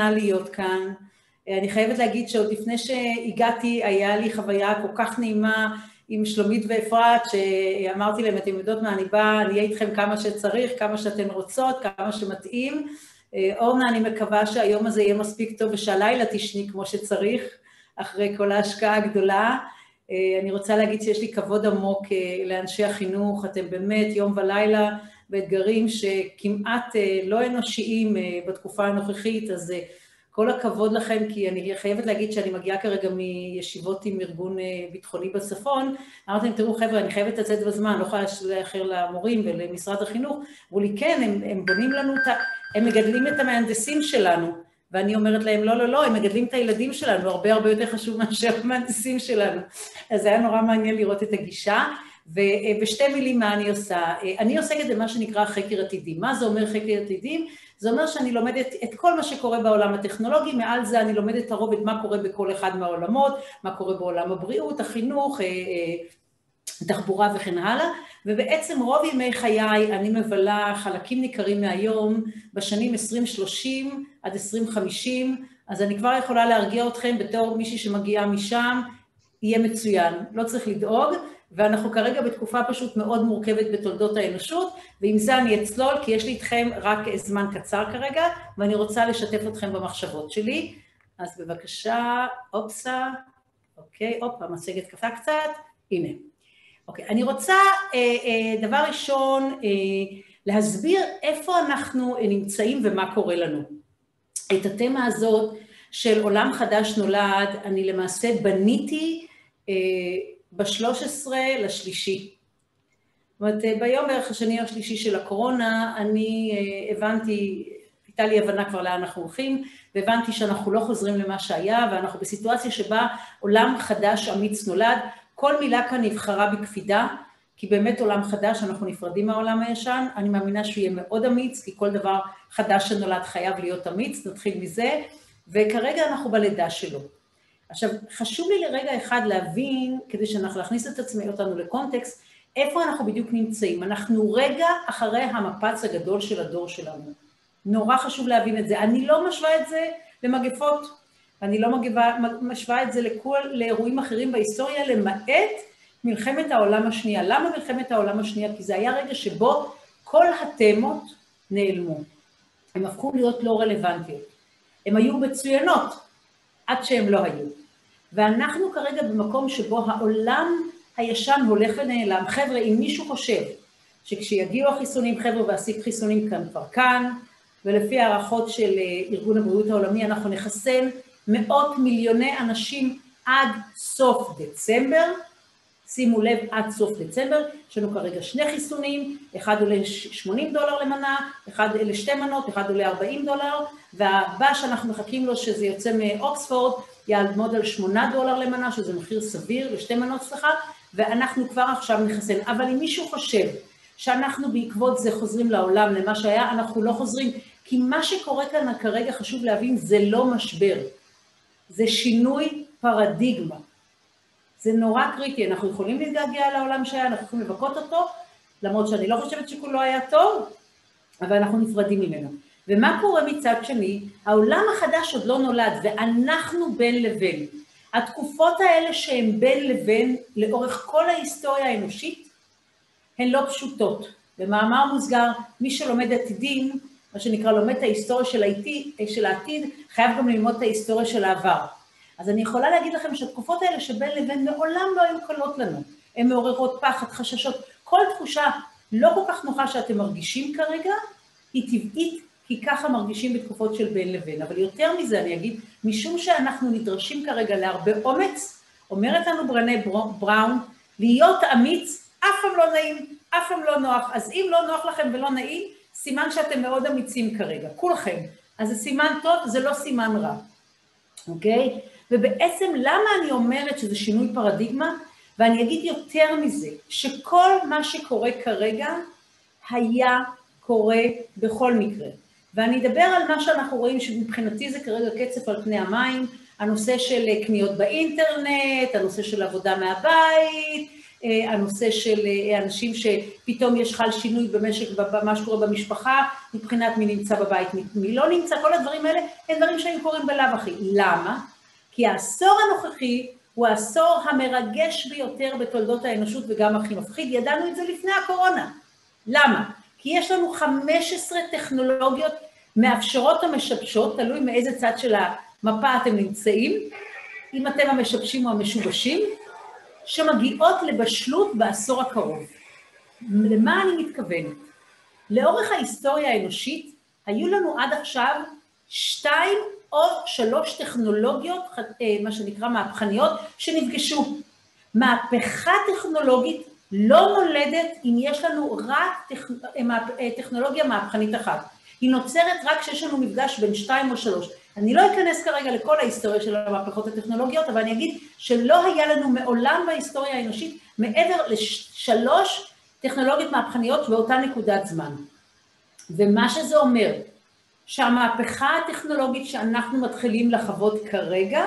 להיות כאן. אני חייבת להגיד שעוד לפני שהגעתי, היה לי חוויה כל כך נעימה עם שלומית ואפרת, שאמרתי להם, אתם יודעות מה, אני באה, אני אהיה איתכם כמה שצריך, כמה שאתן רוצות, כמה שמתאים. אורנה, אני מקווה שהיום הזה יהיה מספיק טוב ושהלילה תשני כמו שצריך, אחרי כל ההשקעה הגדולה. אני רוצה להגיד שיש לי כבוד עמוק לאנשי החינוך, אתם באמת יום ולילה באתגרים שכמעט לא אנושיים בתקופה הנוכחית, אז כל הכבוד לכם, כי אני חייבת להגיד שאני מגיעה כרגע מישיבות עם ארגון ביטחוני בצפון, אמרתי להם, תראו חבר'ה, אני חייבת לצאת בזמן, לא יכולה לאחר למורים ולמשרד החינוך, אמרו לי, כן, הם בונים לנו את ה... הם מגדלים את המהנדסים שלנו, ואני אומרת להם, לא, לא, לא, הם מגדלים את הילדים שלנו, הרבה הרבה יותר חשוב מאשר המהנדסים שלנו. אז זה היה נורא מעניין לראות את הגישה. ובשתי מילים מה אני עושה? אני עוסקת במה שנקרא חקר עתידים. מה זה אומר חקר עתידים? זה אומר שאני לומדת את כל מה שקורה בעולם הטכנולוגי, מעל זה אני לומדת הרוב את מה קורה בכל אחד מהעולמות, מה קורה בעולם הבריאות, החינוך, תחבורה וכן הלאה, ובעצם רוב ימי חיי אני מבלה חלקים ניכרים מהיום בשנים 2030 עד 2050, אז אני כבר יכולה להרגיע אתכם בתור מישהי שמגיעה משם, יהיה מצוין, לא צריך לדאוג, ואנחנו כרגע בתקופה פשוט מאוד מורכבת בתולדות האנושות, ועם זה אני אצלול, כי יש לי איתכם רק זמן קצר כרגע, ואני רוצה לשתף אתכם במחשבות שלי. אז בבקשה, אופסה, אוקיי, הופ, המצגת קפאה קצת, הנה. אוקיי, אני רוצה דבר ראשון להסביר איפה אנחנו נמצאים ומה קורה לנו. את התמה הזאת של עולם חדש נולד, אני למעשה בניתי ב-13 לשלישי. זאת אומרת, ביום בערך השני או השלישי של הקורונה, אני הבנתי, הייתה לי הבנה כבר לאן אנחנו הולכים, והבנתי שאנחנו לא חוזרים למה שהיה, ואנחנו בסיטואציה שבה עולם חדש אמיץ נולד, כל מילה כאן נבחרה בקפידה, כי באמת עולם חדש, אנחנו נפרדים מהעולם הישן, אני מאמינה שהוא יהיה מאוד אמיץ, כי כל דבר חדש שנולד חייב להיות אמיץ, נתחיל מזה, וכרגע אנחנו בלידה שלו. עכשיו, חשוב לי לרגע אחד להבין, כדי שאנחנו נכניס את עצמי אותנו לקונטקסט, איפה אנחנו בדיוק נמצאים. אנחנו רגע אחרי המפץ הגדול של הדור שלנו. נורא חשוב להבין את זה. אני לא משווה את זה למגפות, אני לא מגבה, משווה את זה לכל, לאירועים אחרים בהיסטוריה, למעט מלחמת העולם השנייה. למה מלחמת העולם השנייה? כי זה היה רגע שבו כל התמות נעלמו. הן הפכו להיות לא רלוונטיות. הן היו מצוינות, עד שהן לא היו. ואנחנו כרגע במקום שבו העולם הישן הולך ונעלם. חבר'ה, אם מישהו חושב שכשיגיעו החיסונים, חבר'ה, והסיק חיסונים כאן כבר כאן, ולפי הערכות של ארגון הבריאות העולמי, אנחנו נחסן מאות מיליוני אנשים עד סוף דצמבר, שימו לב, עד סוף דצמבר, יש לנו כרגע שני חיסונים, אחד עולה 80 דולר למנה, אחד עולה שתי מנות, אחד עולה 40 דולר, והבא שאנחנו מחכים לו, שזה יוצא מאוקספורד, יעמוד על 8 דולר למנה, שזה מחיר סביר, לשתי מנות, סליחה, ואנחנו כבר עכשיו נחסן. אבל אם מישהו חושב שאנחנו בעקבות זה חוזרים לעולם, למה שהיה, אנחנו לא חוזרים, כי מה שקורה כאן כרגע, חשוב להבין, זה לא משבר. זה שינוי פרדיגמה. זה נורא קריטי, אנחנו יכולים להתגעגע לעולם שהיה, אנחנו יכולים לבכות אותו, למרות שאני לא חושבת שכולו היה טוב, אבל אנחנו נפרדים ממנו. ומה קורה מצד שני? העולם החדש עוד לא נולד, ואנחנו בין לבין. התקופות האלה שהן בין לבין, לאורך כל ההיסטוריה האנושית, הן לא פשוטות. במאמר מוסגר, מי שלומד עתידים, מה שנקרא לומד את ההיסטוריה של, העתיד, חייב גם ללמוד את ההיסטוריה של העבר. אז אני יכולה להגיד לכם שהתקופות האלה שבין לבין מעולם לא היו קלות לנו. הן מעוררות פחד, חששות, כל תחושה לא כל כך נוחה שאתם מרגישים כרגע, היא טבעית, כי ככה מרגישים בתקופות של בין לבין. אבל יותר מזה אני אגיד, משום שאנחנו נדרשים כרגע להרבה אומץ, אומרת לנו ברנה בראון, להיות אמיץ אף פעם לא נעים, אף פעם לא נוח. אז אם לא נוח לכם ולא נעים, סימן שאתם מאוד אמיצים כרגע, כולכם. אז זה סימן טוב, זה לא סימן רע, אוקיי? ובעצם למה אני אומרת שזה שינוי פרדיגמה? ואני אגיד יותר מזה, שכל מה שקורה כרגע היה קורה בכל מקרה. ואני אדבר על מה שאנחנו רואים שמבחינתי זה כרגע קצף על פני המים, הנושא של קניות באינטרנט, הנושא של עבודה מהבית, הנושא של אנשים שפתאום יש חל שינוי במשק, במה שקורה במשפחה, מבחינת מי נמצא בבית, מי לא נמצא, כל הדברים האלה הם דברים שהיו קורים בלאו הכי. למה? כי העשור הנוכחי הוא העשור המרגש ביותר בתולדות האנושות וגם הכי מפחיד, ידענו את זה לפני הקורונה. למה? כי יש לנו 15 טכנולוגיות מאפשרות או משבשות, תלוי מאיזה צד של המפה אתם נמצאים, אם אתם המשבשים או המשובשים, שמגיעות לבשלות בעשור הקרוב. למה אני מתכוונת? לאורך ההיסטוריה האנושית היו לנו עד עכשיו שתיים או שלוש טכנולוגיות, אה, מה שנקרא מהפכניות, שנפגשו. מהפכה טכנולוגית לא נולדת אם יש לנו רק אה, אה, טכנולוגיה מהפכנית אחת. היא נוצרת רק כשיש לנו מפגש בין שתיים או שלוש. אני לא אכנס כרגע לכל ההיסטוריה של המהפכות הטכנולוגיות, אבל אני אגיד שלא היה לנו מעולם בהיסטוריה האנושית מעבר לשלוש טכנולוגיות מהפכניות באותה נקודת זמן. ומה שזה אומר, שהמהפכה הטכנולוגית שאנחנו מתחילים לחוות כרגע,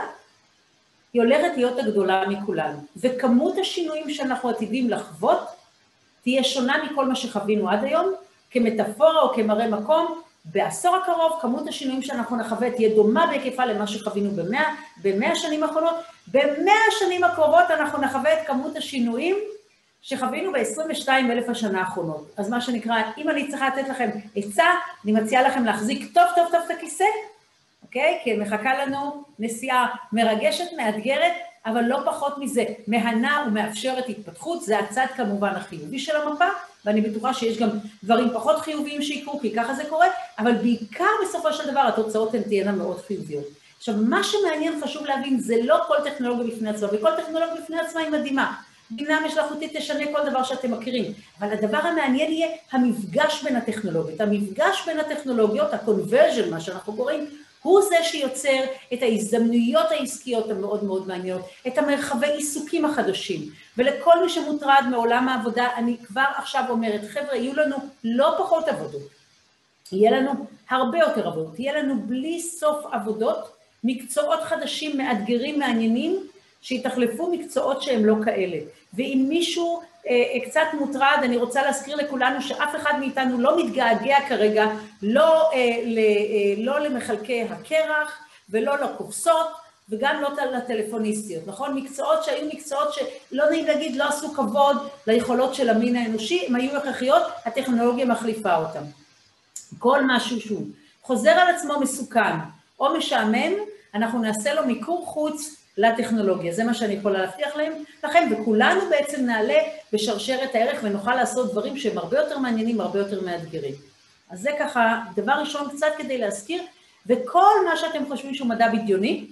היא הולכת להיות הגדולה מכולן. וכמות השינויים שאנחנו עתידים לחוות תהיה שונה מכל מה שחווינו עד היום, כמטאפורה או כמראה מקום, בעשור הקרוב כמות השינויים שאנחנו נחווה תהיה דומה בהיקפה למה שחווינו במאה, במאה השנים האחרונות, במאה השנים הקרובות אנחנו נחווה את כמות השינויים שחווינו ב-22 אלף השנה האחרונות. אז מה שנקרא, אם אני צריכה לתת לכם עצה, אני מציעה לכם להחזיק טוב טוב טוב את הכיסא, אוקיי? כי מחכה לנו נסיעה מרגשת, מאתגרת, אבל לא פחות מזה, מהנה ומאפשרת התפתחות, זה הצד כמובן החיובי של המפה, ואני בטוחה שיש גם דברים פחות חיוביים שיקרו, כי ככה זה קורה, אבל בעיקר בסופו של דבר התוצאות הן תהיינה מאוד חיוביות. עכשיו, מה שמעניין, חשוב להבין, זה לא כל טכנולוגיה בפני עצמה, וכל טכנולוגיה בפני עצמה היא מדהימה. בינה משלחותית תשנה כל דבר שאתם מכירים, אבל הדבר המעניין יהיה המפגש בין הטכנולוגיות. המפגש בין הטכנולוגיות, ה-conversion, מה שאנחנו קוראים, הוא זה שיוצר את ההזדמנויות העסקיות המאוד מאוד מעניינות, את המרחבי עיסוקים החדשים. ולכל מי שמוטרד מעולם העבודה, אני כבר עכשיו אומרת, חבר'ה, יהיו לנו לא פחות עבודות, יהיה לנו הרבה יותר עבודות, יהיה לנו בלי סוף עבודות, מקצועות חדשים, מאתגרים, מעניינים, שיתחלפו מקצועות שהם לא כאלה. ואם מישהו אה, אה, קצת מוטרד, אני רוצה להזכיר לכולנו שאף אחד מאיתנו לא מתגעגע כרגע לא, אה, ל, אה, לא למחלקי הקרח ולא לקופסות וגם לא לטלפוניסטיות, נכון? מקצועות שהיו מקצועות שלא נעים להגיד, לא עשו כבוד ליכולות של המין האנושי, הם היו הכרחיות, הטכנולוגיה מחליפה אותם. כל משהו שהוא חוזר על עצמו מסוכן או משעמם, אנחנו נעשה לו מיקור חוץ לטכנולוגיה. זה מה שאני יכולה להבטיח להם, לכם, וכולנו בעצם נעלה בשרשרת הערך ונוכל לעשות דברים שהם הרבה יותר מעניינים, הרבה יותר מאתגרים. אז זה ככה, דבר ראשון, קצת כדי להזכיר, וכל מה שאתם חושבים שהוא מדע בדיוני,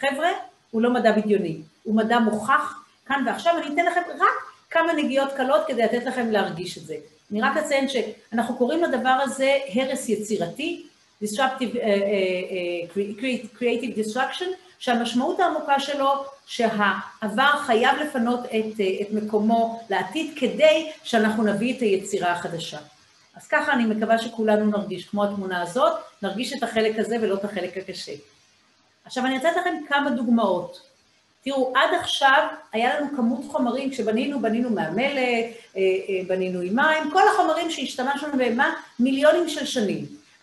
חבר'ה, הוא לא מדע בדיוני, הוא מדע מוכח כאן ועכשיו, אני אתן לכם רק כמה נגיעות קלות כדי לתת לכם להרגיש את זה. אני רק אציין שאנחנו קוראים לדבר הזה הרס יצירתי, disruptive, uh, uh, uh, creative destruction, שהמשמעות העמוקה שלו שהעבר חייב לפנות את, את מקומו לעתיד כדי שאנחנו נביא את היצירה החדשה. אז ככה אני מקווה שכולנו נרגיש, כמו התמונה הזאת, נרגיש את החלק הזה ולא את החלק הקשה. עכשיו אני אתן לכם כמה דוגמאות. תראו, עד עכשיו היה לנו כמות חומרים, כשבנינו, בנינו מהמלט, אה, אה, בנינו עם מים, כל החומרים שהשתמשנו בהם, מיליונים של שנים.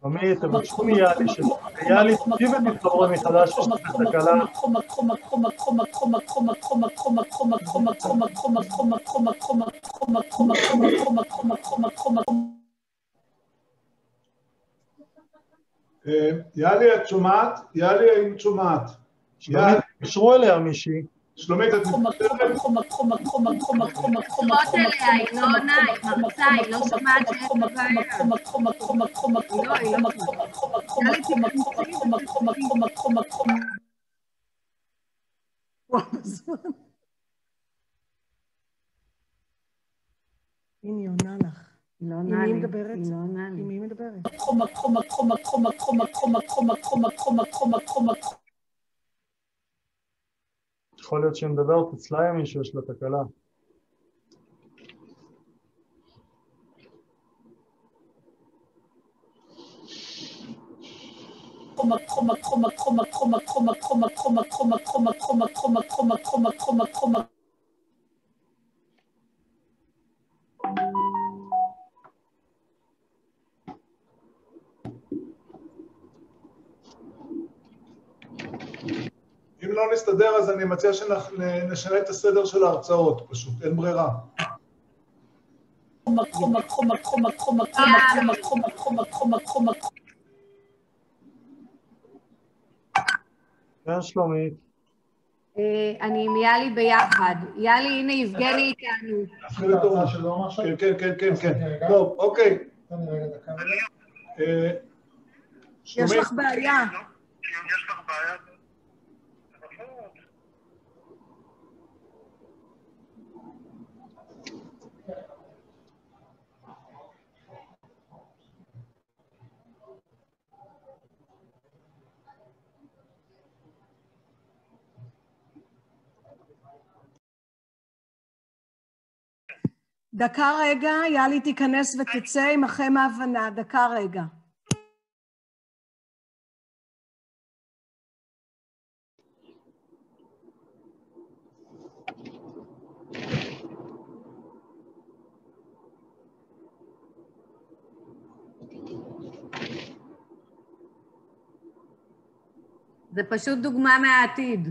שלומי, תבקשו מיד, יאלי, תקשיב את מקומו מחדש, תקלה. יאלי, את שומעת? יאלי, האם שומעת? יאלי, קשרו אליה מישהי. שלומדת... הנה היא עונה לך. לא עונה לי. עם מי מדברת? היא לא עונה לי. עם מי מדברת? יכול להיות שהיא מדברת אצלה עם מישהו, יש לה תקלה. חומק, חומק, חומק, חומק, חומק, חומק, חומק, חומק, חומק, חומק, חומק, חומק, חומק, חומק, לא נסתדר, אז אני מציע שנשנה את הסדר של ההרצאות, פשוט, אין ברירה. כן, שלומית. אה, אני עם יאלי ביחד. יאלי, הנה יבגני איתנו. כן, כן, כן, כן. כן. טוב, אוקיי. אה, לא, יש לך בעיה. יש לך בעיה? דקה רגע, יאלי תיכנס ותצא עמכם ההבנה. דקה רגע. זה פשוט דוגמה מהעתיד.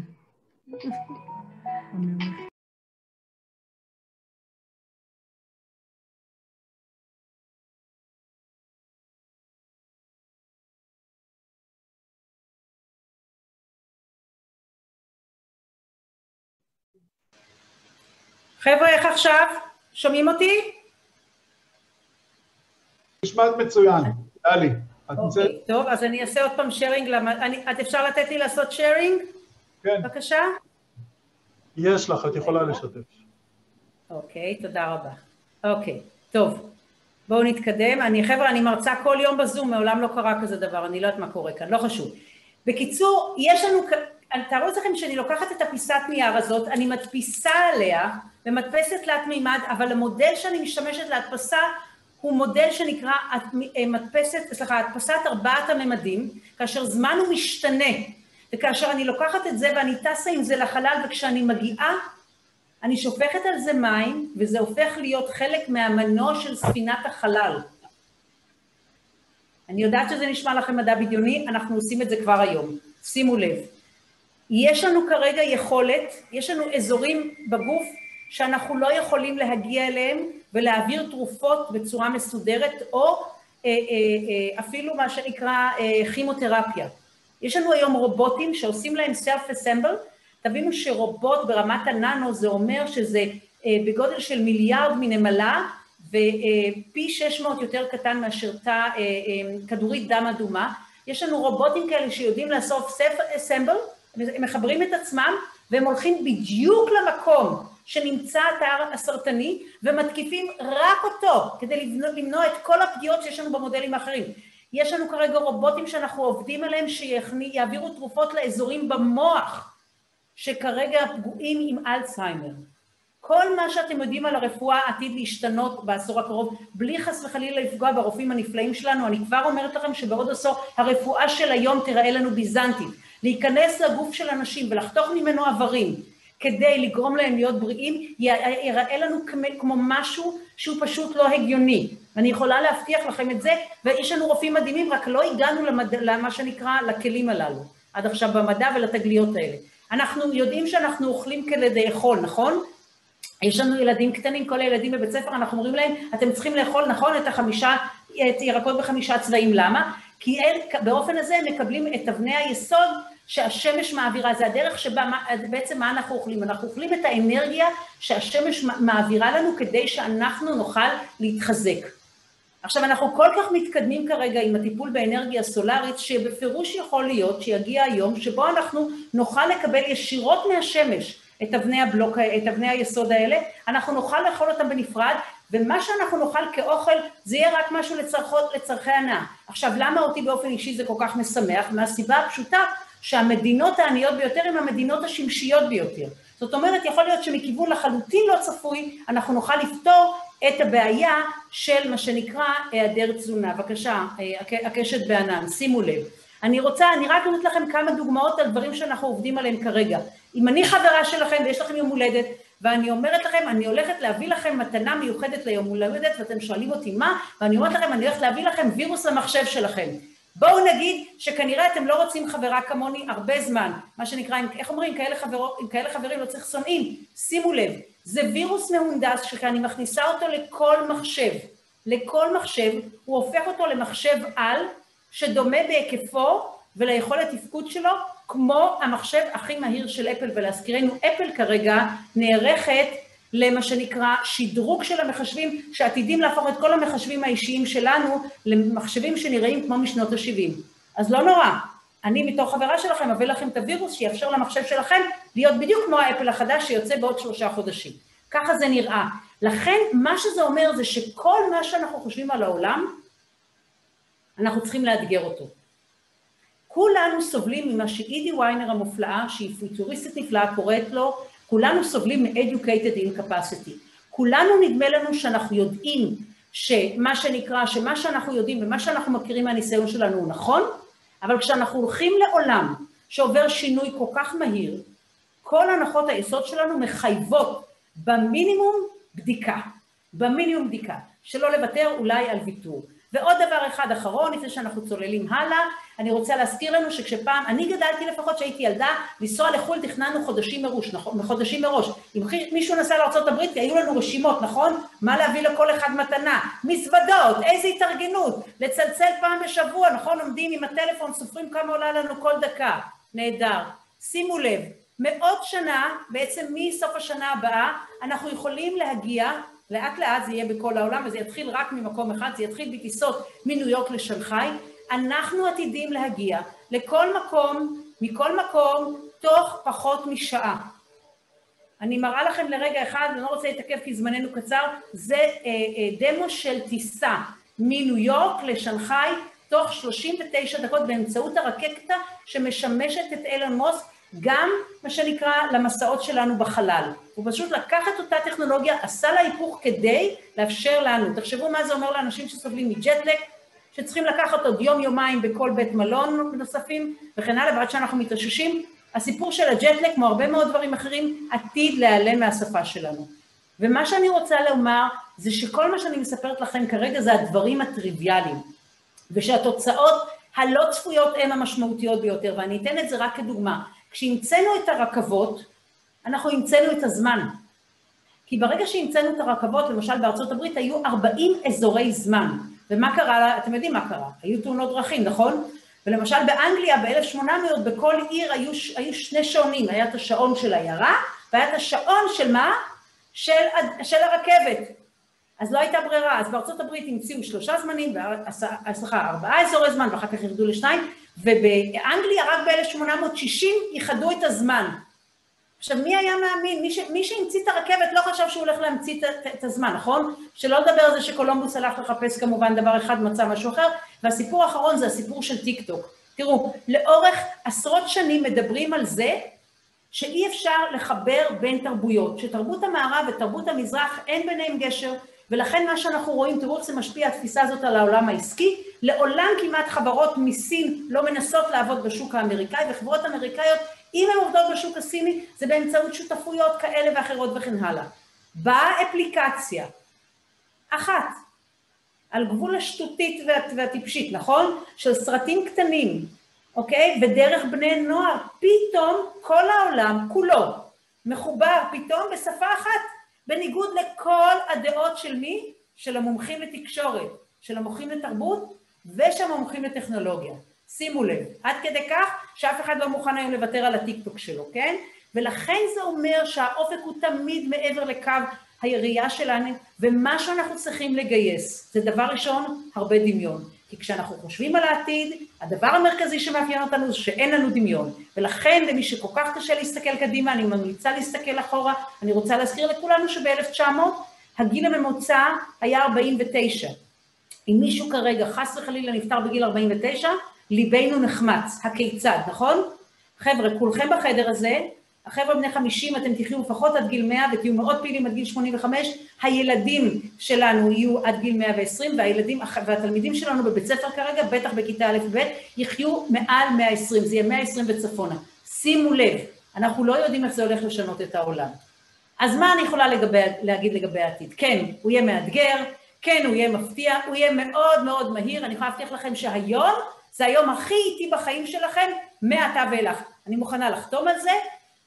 חבר'ה, איך עכשיו? שומעים אותי? נשמעת מצוין. טלי? אוקיי, טוב, אז אני אעשה עוד פעם שיירינג. את אפשר לתת לי לעשות שיירינג? כן. בבקשה? יש לך, את יכולה לשתף. אוקיי, תודה רבה. אוקיי, טוב. בואו נתקדם. אני, חבר'ה, אני מרצה כל יום בזום, מעולם לא קרה כזה דבר, אני לא יודעת מה קורה כאן, לא חשוב. בקיצור, יש לנו, תארו לעצמכם שאני לוקחת את הפיסת נייר הזאת, אני מדפיסה עליה במדפסת תלת מימד, אבל המודל שאני משתמשת להדפסה הוא מודל שנקרא אה, מדפסת, סליחה, הדפסת ארבעת הממדים, כאשר זמן הוא משתנה, וכאשר אני לוקחת את זה ואני טסה עם זה לחלל, וכשאני מגיעה אני שופכת על זה מים, וזה הופך להיות חלק מהמנוע של ספינת החלל. אני יודעת שזה נשמע לכם מדע בדיוני, אנחנו עושים את זה כבר היום. שימו לב. יש לנו כרגע יכולת, יש לנו אזורים בגוף שאנחנו לא יכולים להגיע אליהם ולהעביר תרופות בצורה מסודרת, או אה, אה, אה, אפילו מה שנקרא כימותרפיה. יש לנו היום רובוטים שעושים להם self-assemble, תבינו שרובוט ברמת הננו זה אומר שזה בגודל של מיליארד מנמלה ופי 600 יותר קטן מאשר תא כדורית דם אדומה. יש לנו רובוטים כאלה שיודעים לעשות self-assemble, הם מחברים את עצמם והם הולכים בדיוק למקום שנמצא התא הסרטני ומתקיפים רק אותו כדי למנוע את כל הפגיעות שיש לנו במודלים האחרים. יש לנו כרגע רובוטים שאנחנו עובדים עליהם שיעבירו תרופות לאזורים במוח שכרגע פגועים עם אלצהיימר. כל מה שאתם יודעים על הרפואה עתיד להשתנות בעשור הקרוב, בלי חס וחלילה לפגוע ברופאים הנפלאים שלנו. אני כבר אומרת לכם שבעוד עשור הרפואה של היום תיראה לנו ביזנטית. להיכנס לגוף של אנשים ולחתוך ממנו איברים כדי לגרום להם להיות בריאים, ייראה לנו כמו משהו שהוא פשוט לא הגיוני. אני יכולה להבטיח לכם את זה, ויש לנו רופאים מדהימים, רק לא הגענו למד... למה שנקרא, לכלים הללו, עד עכשיו במדע ולתגליות האלה. אנחנו יודעים שאנחנו אוכלים כדי לאכול, נכון? יש לנו ילדים קטנים, כל הילדים בבית ספר, אנחנו אומרים להם, אתם צריכים לאכול, נכון, את החמישה, את ירקות בחמישה צבעים, למה? כי אל, באופן הזה הם מקבלים את אבני היסוד שהשמש מעבירה, זה הדרך שבה, בעצם מה אנחנו אוכלים? אנחנו אוכלים את האנרגיה שהשמש מעבירה לנו כדי שאנחנו נוכל להתחזק. עכשיו, אנחנו כל כך מתקדמים כרגע עם הטיפול באנרגיה סולארית, שבפירוש יכול להיות שיגיע היום שבו אנחנו נוכל לקבל ישירות מהשמש את אבני הבלוק, את אבני היסוד האלה, אנחנו נוכל לאכול אותם בנפרד, ומה שאנחנו נאכל כאוכל זה יהיה רק משהו לצרכות, לצרכי הנאה. עכשיו, למה אותי באופן אישי זה כל כך משמח? מהסיבה הפשוטה שהמדינות העניות ביותר הן המדינות השמשיות ביותר. זאת אומרת, יכול להיות שמכיוון לחלוטין לא צפוי, אנחנו נוכל לפתור את הבעיה של מה שנקרא היעדר תזונה. בבקשה, הקשת בענן, שימו לב. אני רוצה, אני רק נותנת לכם כמה דוגמאות על דברים שאנחנו עובדים עליהם כרגע. אם אני חברה שלכם ויש לכם יום הולדת, ואני אומרת לכם, אני הולכת להביא לכם מתנה מיוחדת ליום הולדת, ואתם שואלים אותי מה, ואני אומרת לכם, אני הולכת להביא לכם וירוס למחשב שלכם. בואו נגיד שכנראה אתם לא רוצים חברה כמוני הרבה זמן, מה שנקרא, איך אומרים, כאלה, חברו, כאלה חברים לא צריך שונאים. שימו לב, זה וירוס מהונדס שכשאני מכניסה אותו לכל מחשב, לכל מחשב, הוא הופך אותו למחשב על, שדומה בהיקפו וליכולת תפקוד שלו, כמו המחשב הכי מהיר של אפל, ולהזכירנו, אפל כרגע נערכת למה שנקרא שדרוג של המחשבים, שעתידים להפוך את כל המחשבים האישיים שלנו למחשבים שנראים כמו משנות ה-70. אז לא נורא, אני מתוך חברה שלכם אביא לכם את הווירוס שיאפשר למחשב שלכם להיות בדיוק כמו האפל החדש שיוצא בעוד שלושה חודשים. ככה זה נראה. לכן, מה שזה אומר זה שכל מה שאנחנו חושבים על העולם, אנחנו צריכים לאתגר אותו. כולנו סובלים ממה שאידי ויינר המופלאה, שהיא פיוטוריסטית נפלאה, קוראת לו, כולנו סובלים מ-educated incapacity. כולנו נדמה לנו שאנחנו יודעים שמה שנקרא, שמה שאנחנו יודעים ומה שאנחנו מכירים מהניסיון שלנו הוא נכון, אבל כשאנחנו הולכים לעולם שעובר שינוי כל כך מהיר, כל הנחות היסוד שלנו מחייבות במינימום בדיקה, במינימום בדיקה, שלא לוותר אולי על ויתור. ועוד דבר אחד אחרון, לפני שאנחנו צוללים הלאה, אני רוצה להזכיר לנו שכשפעם, אני גדלתי לפחות כשהייתי ילדה, לנסוע לחו"ל תכננו חודשים מראש, נכון? חודשים מראש. אם מישהו נסע לארה"ב, היו לנו רשימות, נכון? מה להביא לכל אחד מתנה, מזוודות, איזה התארגנות, לצלצל פעם בשבוע, נכון? עומדים עם הטלפון, סופרים כמה עולה לנו כל דקה. נהדר. שימו לב, מעוד שנה, בעצם מסוף השנה הבאה, אנחנו יכולים להגיע לאט לאט זה יהיה בכל העולם, וזה יתחיל רק ממקום אחד, זה יתחיל בטיסות מניו יורק לשנגחאי. אנחנו עתידים להגיע לכל מקום, מכל מקום, תוך פחות משעה. אני מראה לכם לרגע אחד, אני לא רוצה להתעכב כי זמננו קצר, זה אה, אה, דמו של טיסה מניו יורק לשנגחאי תוך 39 דקות באמצעות הרקטה שמשמשת את אילון מוסק גם מה שנקרא למסעות שלנו בחלל. הוא פשוט לקח את אותה טכנולוגיה, עשה לה היפוך כדי לאפשר לנו. תחשבו מה זה אומר לאנשים שסובלים מג'טלק, שצריכים לקחת עוד יום-יומיים בכל בית מלון נוספים וכן הלאה, ועד שאנחנו מתאוששים. הסיפור של הג'טלק, כמו הרבה מאוד דברים אחרים, עתיד להיעלם מהשפה שלנו. ומה שאני רוצה לומר, זה שכל מה שאני מספרת לכם כרגע זה הדברים הטריוויאליים, ושהתוצאות הלא צפויות הן המשמעותיות ביותר, ואני אתן את זה רק כדוגמה. כשהמצאנו את הרכבות, אנחנו המצאנו את הזמן. כי ברגע שהמצאנו את הרכבות, למשל בארצות הברית, היו 40 אזורי זמן. ומה קרה? אתם יודעים מה קרה. היו תאונות דרכים, נכון? ולמשל באנגליה ב-1800 בכל עיר היו, היו שני שעונים, היה את השעון של העיירה, והיה את השעון של מה? של, של הרכבת. אז לא הייתה ברירה, אז בארצות הברית המציאו שלושה זמנים, סליחה, ארבעה אזורי זמן, ואחר כך ירדו לשניים, ובאנגליה רק ב-1860 איחדו את הזמן. עכשיו, מי היה מאמין? מי, ש, מי שהמציא את הרכבת לא חשב שהוא הולך להמציא את, את הזמן, נכון? שלא לדבר על זה שקולומבוס הלך לחפש כמובן דבר אחד, מצא משהו אחר, והסיפור האחרון זה הסיפור של טיק טוק. תראו, לאורך עשרות שנים מדברים על זה שאי אפשר לחבר בין תרבויות, שתרבות המערב ותרבות המזרח אין ביניהם גשר, ולכן מה שאנחנו רואים, תראו איך זה משפיע התפיסה הזאת על העולם העסקי, לעולם כמעט חברות מסין לא מנסות לעבוד בשוק האמריקאי, וחברות אמריקאיות, אם הן עובדות בשוק הסיני, זה באמצעות שותפויות כאלה ואחרות וכן הלאה. באה אפליקציה אחת, על גבול השטותית והטיפשית, נכון? של סרטים קטנים, אוקיי? ודרך בני נוער, פתאום כל העולם כולו מחובר פתאום בשפה אחת. בניגוד לכל הדעות של מי? של המומחים לתקשורת, של המומחים לתרבות ושל המומחים לטכנולוגיה. שימו לב, עד כדי כך שאף אחד לא מוכן היום לוותר על הטיקטוק שלו, כן? ולכן זה אומר שהאופק הוא תמיד מעבר לקו היריעה שלנו, ומה שאנחנו צריכים לגייס, זה דבר ראשון, הרבה דמיון. כי כשאנחנו חושבים על העתיד, הדבר המרכזי שמאפיין אותנו זה שאין לנו דמיון. ולכן, למי שכל כך קשה להסתכל קדימה, אני ממליצה להסתכל אחורה. אני רוצה להזכיר לכולנו שב-1900 הגיל הממוצע היה 49. אם מישהו כרגע, חס וחלילה, נפטר בגיל 49, ליבנו נחמץ. הכיצד, נכון? חבר'ה, כולכם בחדר הזה, החבר'ה בני 50, אתם תחיו לפחות עד גיל 100 ותהיו מאוד פעילים עד גיל 85, הילדים שלנו יהיו עד גיל 120, והילדים, והתלמידים שלנו בבית ספר כרגע, בטח בכיתה א'-ב', יחיו מעל 120, זה יהיה 120 וצפונה. שימו לב, אנחנו לא יודעים איך זה הולך לשנות את העולם. אז מה אני יכולה לגבי, להגיד לגבי העתיד? כן, הוא יהיה מאתגר, כן, הוא יהיה מפתיע, הוא יהיה מאוד מאוד מהיר, אני יכולה להבטיח לכם שהיום זה היום הכי איטי בחיים שלכם, מעתה ואילך. אני מוכנה לחתום על זה,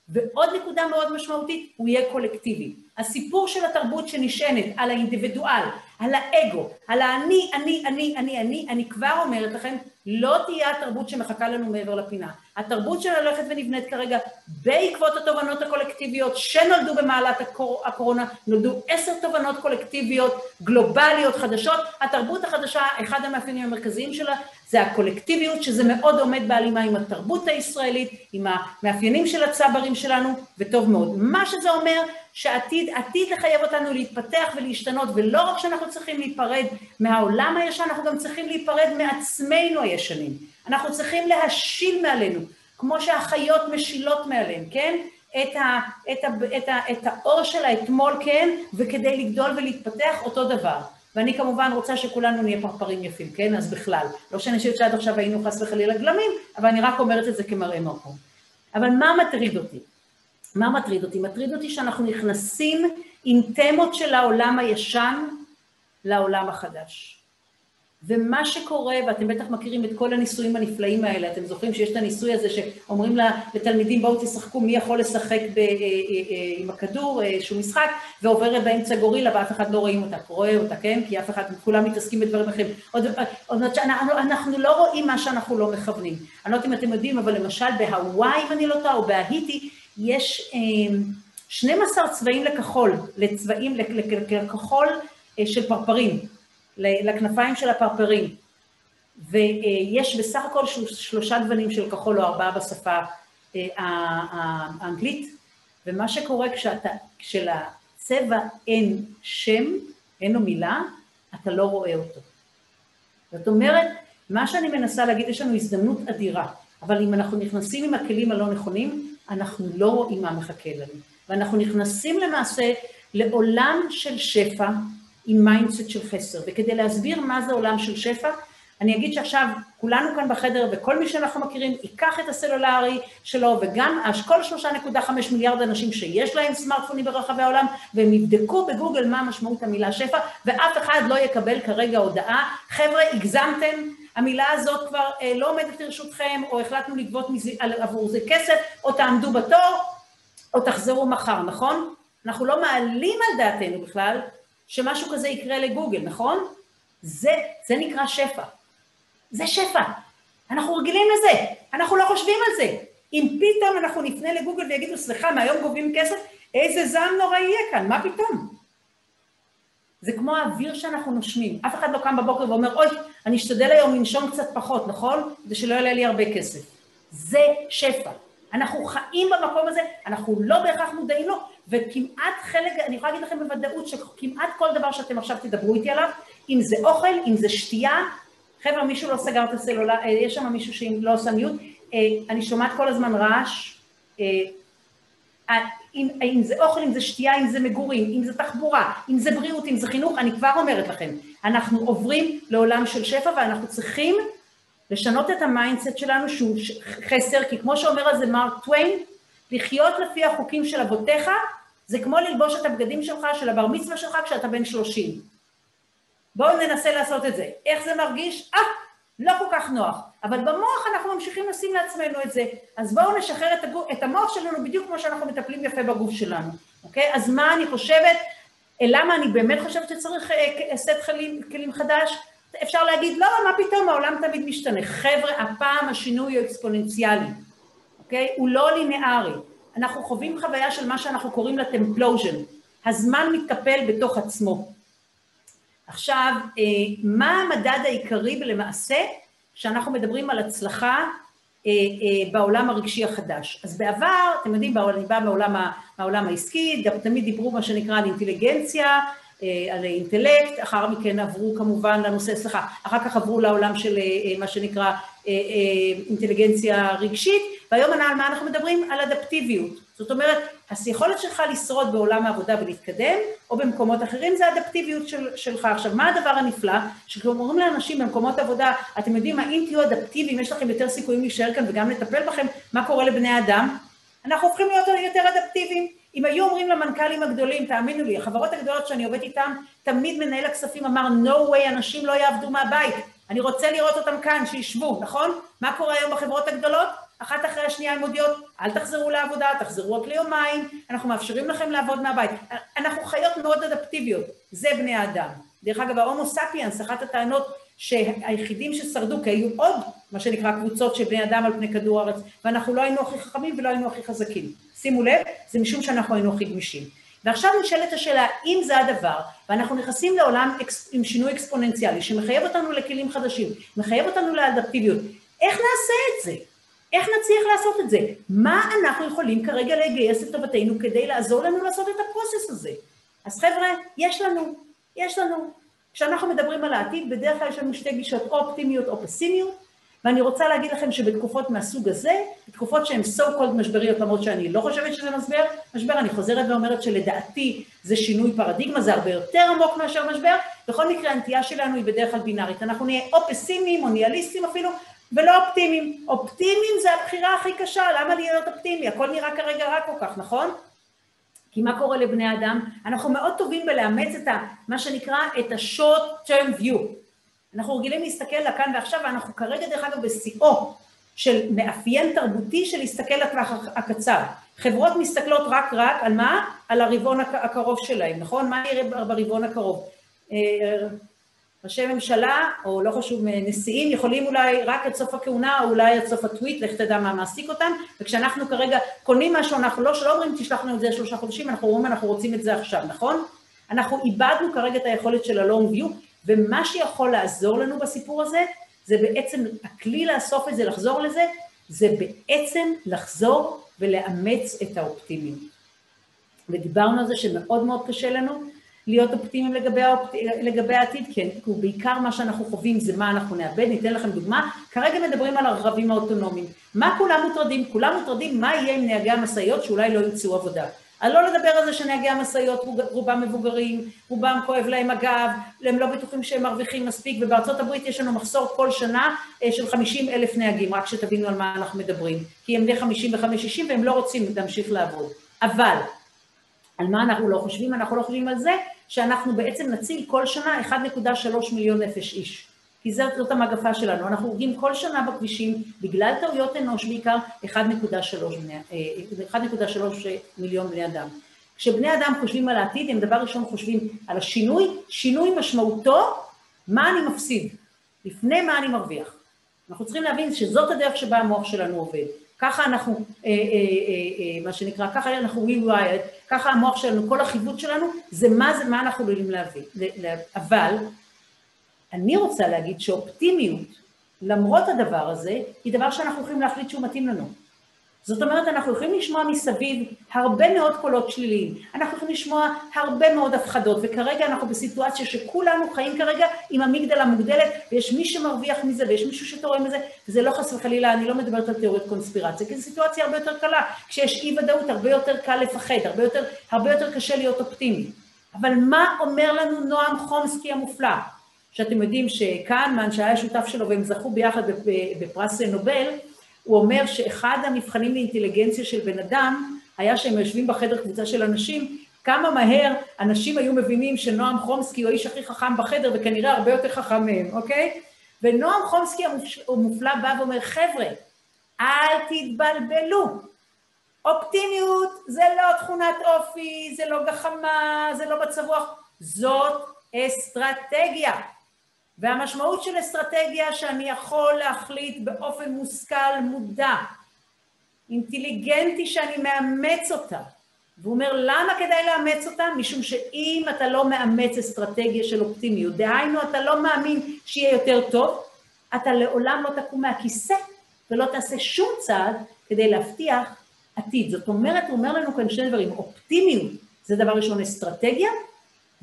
ועוד נקודה מאוד משמעותית, הוא יהיה קולקטיבי. הסיפור של התרבות שנשענת על האינדיבידואל, על האגו, על האני, אני, אני, אני, אני, אני כבר אומרת לכם, לא תהיה התרבות שמחכה לנו מעבר לפינה. התרבות שהולכת ונבנית כרגע בעקבות התובנות הקולקטיביות שנולדו במעלת הקור, הקורונה, נולדו עשר תובנות קולקטיביות גלובליות חדשות. התרבות החדשה, אחד המאפיינים המרכזיים שלה זה הקולקטיביות, שזה מאוד עומד בהלימה עם התרבות הישראלית, עם המאפיינים של הצברים שלנו, וטוב מאוד. מה שזה אומר, שעתיד, עתיד לחייב אותנו להתפתח ולהשתנות, ולא רק שאנחנו צריכים להיפרד מהעולם הישן, אנחנו גם צריכים להיפרד מעצמנו הישנים. אנחנו צריכים להשיל מעלינו, כמו שהחיות משילות מעליהם, כן? את, ה, את, ה, את, ה, את האור של האתמול, כן? וכדי לגדול ולהתפתח, אותו דבר. ואני כמובן רוצה שכולנו נהיה פרפרים יפים, כן? אז בכלל. לא שאני חושבת שעד עכשיו היינו חס וחלילה גלמים, אבל אני רק אומרת את זה כמראה מקום. אבל מה מטריד אותי? מה מטריד אותי? מטריד אותי שאנחנו נכנסים עם תמות של העולם הישן לעולם החדש. ומה שקורה, ואתם בטח מכירים את כל הניסויים הנפלאים האלה, אתם זוכרים שיש את הניסוי הזה שאומרים לתלמידים בואו תשחקו מי יכול לשחק ב, אה, אה, אה, עם הכדור, איזשהו משחק, ועוברת באמצע גורילה ואף אחד לא רואים אותה, רואה אותה, כן? כי אף אחד, כולם מתעסקים בדברים אחרים. עוד, עוד אנחנו, אנחנו לא רואים מה שאנחנו לא מכוונים. אני לא יודעת אם אתם יודעים, אבל למשל בהוואי, אם אני לא טועה, או בהיטי, יש 12 צבעים לכחול, לצבעים, לכחול של פרפרים. לכנפיים של הפרפרים, ויש בסך הכל שלושה גוונים של כחול או ארבעה בשפה אה, האנגלית, ומה שקורה כשאתה, כשלצבע אין שם, אין לו מילה, אתה לא רואה אותו. זאת אומרת, מה שאני מנסה להגיד, יש לנו הזדמנות אדירה, אבל אם אנחנו נכנסים עם הכלים הלא נכונים, אנחנו לא רואים מה מחכה לנו. ואנחנו נכנסים למעשה לעולם של שפע, עם mindset של חסר. וכדי להסביר מה זה עולם של שפע, אני אגיד שעכשיו כולנו כאן בחדר וכל מי שאנחנו מכירים ייקח את הסלולרי שלו וגם כל 3.5 מיליארד אנשים שיש להם סמארטפונים ברחבי העולם והם יבדקו בגוגל מה משמעות המילה שפע ואף אחד לא יקבל כרגע הודעה, חבר'ה הגזמתם, המילה הזאת כבר אה, לא עומדת לרשותכם או החלטנו לגבות מזה, עבור זה כסף או תעמדו בתור או תחזרו מחר, נכון? אנחנו לא מעלים על דעתנו בכלל שמשהו כזה יקרה לגוגל, נכון? זה, זה נקרא שפע. זה שפע. אנחנו רגילים לזה, אנחנו לא חושבים על זה. אם פתאום אנחנו נפנה לגוגל ויגידו, סליחה, מהיום גובים כסף, איזה זעם נורא יהיה כאן, מה פתאום? זה כמו האוויר שאנחנו נושמים. אף אחד לא קם בבוקר ואומר, אוי, אני אשתדל היום לנשום קצת פחות, נכון? כדי שלא יעלה לי הרבה כסף. זה שפע. אנחנו חיים במקום הזה, אנחנו לא בהכרח מודעים לו, וכמעט חלק, אני יכולה להגיד לכם בוודאות שכמעט כל דבר שאתם עכשיו תדברו איתי עליו, אם זה אוכל, אם זה שתייה, חבר'ה, מישהו לא סגר את הסלולר, אה, יש שם מישהו שלא עושה מיוט, אה, אני שומעת כל הזמן רעש, אה, אם, אם זה אוכל, אם זה שתייה, אם זה מגורים, אם זה תחבורה, אם זה בריאות, אם זה חינוך, אני כבר אומרת לכם, אנחנו עוברים לעולם של שפע ואנחנו צריכים לשנות את ה mindset שלנו שהוא חסר, כי כמו שאומר על זה מרק טוויין, לחיות לפי החוקים של אבותיך זה כמו ללבוש את הבגדים שלך, של הבר מצווה שלך, כשאתה בן שלושים. בואו ננסה לעשות את זה. איך זה מרגיש? אה, לא כל כך נוח. אבל במוח אנחנו ממשיכים לשים לעצמנו את זה. אז בואו נשחרר את, הגוף, את המוח שלנו בדיוק כמו שאנחנו מטפלים יפה בגוף שלנו, אוקיי? אז מה אני חושבת? למה אני באמת חושבת שצריך אה, סט כלים, כלים חדש? אפשר להגיד, לא, מה פתאום, העולם תמיד משתנה. חבר'ה, הפעם השינוי הוא אקספוננציאלי, אוקיי? הוא לא ליניארי. אנחנו חווים חוויה של מה שאנחנו קוראים לה טמפלוז'ן. הזמן מתקפל בתוך עצמו. עכשיו, אה, מה המדד העיקרי ולמעשה כשאנחנו מדברים על הצלחה אה, אה, בעולם הרגשי החדש. אז בעבר, אתם יודעים, אני באה מהעולם, מהעולם העסקי, תמיד דיברו מה שנקרא על אינטליגנציה, על אינטלקט, אחר מכן עברו כמובן לנושא, סליחה, אחר כך עברו לעולם של מה שנקרא אינטליגנציה רגשית, והיום על מה אנחנו מדברים? על אדפטיביות. זאת אומרת, היכולת שלך לשרוד בעולם העבודה ולהתקדם, או במקומות אחרים, זה האדפטיביות של, שלך. עכשיו, מה הדבר הנפלא? שכשאומרים לאנשים במקומות עבודה, אתם יודעים מה, אם תהיו אדפטיביים, יש לכם יותר סיכויים להישאר כאן וגם לטפל בכם, מה קורה לבני אדם? אנחנו הופכים להיות יותר אדפטיביים. אם היו אומרים למנכ"לים הגדולים, תאמינו לי, החברות הגדולות שאני עובדת איתן, תמיד מנהל הכספים אמר, no way, אנשים לא יעבדו מהבית. אני רוצה לראות אותם כאן, שישבו, נכון? מה קורה היום בחברות הגדולות? אחת אחרי השנייה הן מודיעות, אל תחזרו לעבודה, תחזרו רק ליומיים, אנחנו מאפשרים לכם לעבוד מהבית. אנחנו חיות מאוד אדפטיביות, זה בני האדם. דרך אגב, ההומו ספיאנס, אחת הטענות שהיחידים ששרדו, כי היו עוד, מה שנקרא, קבוצות של בני אדם על פני כדור הארץ, ואנחנו לא היינו הכי חכמים ולא היינו הכי חזקים. שימו לב, זה משום שאנחנו היינו הכי גמישים. ועכשיו נשאלת השאלה, אם זה הדבר, ואנחנו נכנסים לעולם עם שינוי אקספוננציאלי, שמחייב אותנו לכלים חדשים, מחייב אותנו לאדפטיביות, איך נעשה את זה? איך נצליח לעשות את זה? מה אנחנו יכולים כרגע לגייס לטובתנו כדי לעזור לנו לעשות את הפרוסס הזה? אז חבר'ה, יש לנו, יש לנו. כשאנחנו מדברים על העתיד, בדרך כלל יש לנו שתי גישות, או אופטימיות או פסימיות, ואני רוצה להגיד לכם שבתקופות מהסוג הזה, בתקופות שהן so called משבריות, למרות שאני לא חושבת שזה משבר, משבר, אני חוזרת ואומרת שלדעתי זה שינוי פרדיגמה, זה הרבה יותר עמוק מאשר משבר, בכל מקרה הנטייה שלנו היא בדרך כלל בינארית, אנחנו נהיה או פסימיים או ניאליסטים אפילו, ולא אופטימיים. אופטימיים זה הבחירה הכי קשה, למה להיות אופטימי? הכל נראה כרגע רע כל כך, נכון? כי מה קורה לבני אדם? אנחנו מאוד טובים בלאמץ את ה, מה שנקרא, את ה-short term view. אנחנו רגילים להסתכל לכאן ועכשיו, ואנחנו כרגע, דרך אגב, בשיאו של מאפיין תרבותי של להסתכל לטווח הקצר. חברות מסתכלות רק רק על מה? על הרבעון הקרוב שלהם, נכון? מה יראה ברבעון הקרוב? אה, ראשי ממשלה, או לא חשוב, נשיאים, יכולים אולי רק עד סוף הכהונה, או אולי עד סוף הטוויט, לך תדע מה מעסיק אותם, וכשאנחנו כרגע קונים משהו, אנחנו לא, שלא אומרים תשלח לנו את זה שלושה חודשים, אנחנו אומרים אנחנו רוצים את זה עכשיו, נכון? אנחנו איבדנו כרגע את היכולת של ה-long view, ומה שיכול לעזור לנו בסיפור הזה, זה בעצם, הכלי לאסוף את זה, לחזור לזה, זה בעצם לחזור ולאמץ את האופטימיות. ודיברנו על זה שמאוד מאוד קשה לנו, להיות אופטימיים לגבי, האופ... לגבי העתיד, כן, כי בעיקר מה שאנחנו חווים זה מה אנחנו נאבד, ניתן לכם דוגמה, כרגע מדברים על הרכבים האוטונומיים. מה כולם מוטרדים? כולם מוטרדים מה יהיה עם נהגי המשאיות שאולי לא ימצאו עבודה. אז לא לדבר על זה שנהגי המשאיות רובם מבוגרים, רובם כואב להם הגב, הם לא בטוחים שהם מרוויחים מספיק, ובארצות הברית יש לנו מחסור כל שנה אה, של 50 אלף נהגים, רק שתבינו על מה אנחנו מדברים, כי הם בני 55-60 והם לא רוצים להמשיך לעבוד. אבל על מה אנחנו לא חושבים? אנחנו לא חושבים על זה שאנחנו בעצם נציל כל שנה 1.3 מיליון נפש איש. כי זאת, זאת המגפה שלנו. אנחנו הורגים כל שנה בכבישים, בגלל טעויות אנוש בעיקר, 1.3 אה, מיליון בני אדם. כשבני אדם חושבים על העתיד, הם דבר ראשון חושבים על השינוי, שינוי משמעותו, מה אני מפסיד, לפני מה אני מרוויח. אנחנו צריכים להבין שזאת הדרך שבה המוח שלנו עובד. ככה אנחנו, אה, אה, אה, מה שנקרא, ככה אנחנו rewired, ככה המוח שלנו, כל החיווט שלנו, זה מה זה, מה אנחנו יכולים להביא. אבל אני רוצה להגיד שאופטימיות, למרות הדבר הזה, היא דבר שאנחנו יכולים להחליט שהוא מתאים לנו. זאת אומרת, אנחנו יכולים לשמוע מסביב הרבה מאוד קולות שליליים, אנחנו יכולים לשמוע הרבה מאוד הפחדות, וכרגע אנחנו בסיטואציה שכולנו חיים כרגע עם המגדלה מוגדלת, ויש מי שמרוויח מזה, ויש מישהו שתורם מזה, וזה לא חס וחלילה, אני לא מדברת על תיאוריות קונספירציה, כי זו סיטואציה הרבה יותר קלה, כשיש אי ודאות הרבה יותר קל לפחד, הרבה יותר, הרבה יותר קשה להיות אופטימי. אבל מה אומר לנו נועם חומסקי המופלא? שאתם יודעים שקהנמן, שהיה שותף שלו והם זכו ביחד בפרס נובל, הוא אומר שאחד המבחנים לאינטליגנציה של בן אדם היה שהם יושבים בחדר קבוצה של אנשים, כמה מהר אנשים היו מבינים שנועם חומסקי הוא האיש הכי חכם בחדר וכנראה הרבה יותר חכם מהם, אוקיי? ונועם חומסקי המופלא בא ואומר, חבר'ה, אל תתבלבלו, אופטימיות זה לא תכונת אופי, זה לא גחמה, זה לא מצב רוח, זאת אסטרטגיה. והמשמעות של אסטרטגיה שאני יכול להחליט באופן מושכל, מודע, אינטליגנטי שאני מאמץ אותה, והוא אומר, למה כדאי לאמץ אותה? משום שאם אתה לא מאמץ אסטרטגיה של אופטימיות, דהיינו, אתה לא מאמין שיהיה יותר טוב, אתה לעולם לא תקום מהכיסא ולא תעשה שום צעד כדי להבטיח עתיד. זאת אומרת, הוא אומר לנו כאן שני דברים, אופטימיות זה דבר ראשון אסטרטגיה,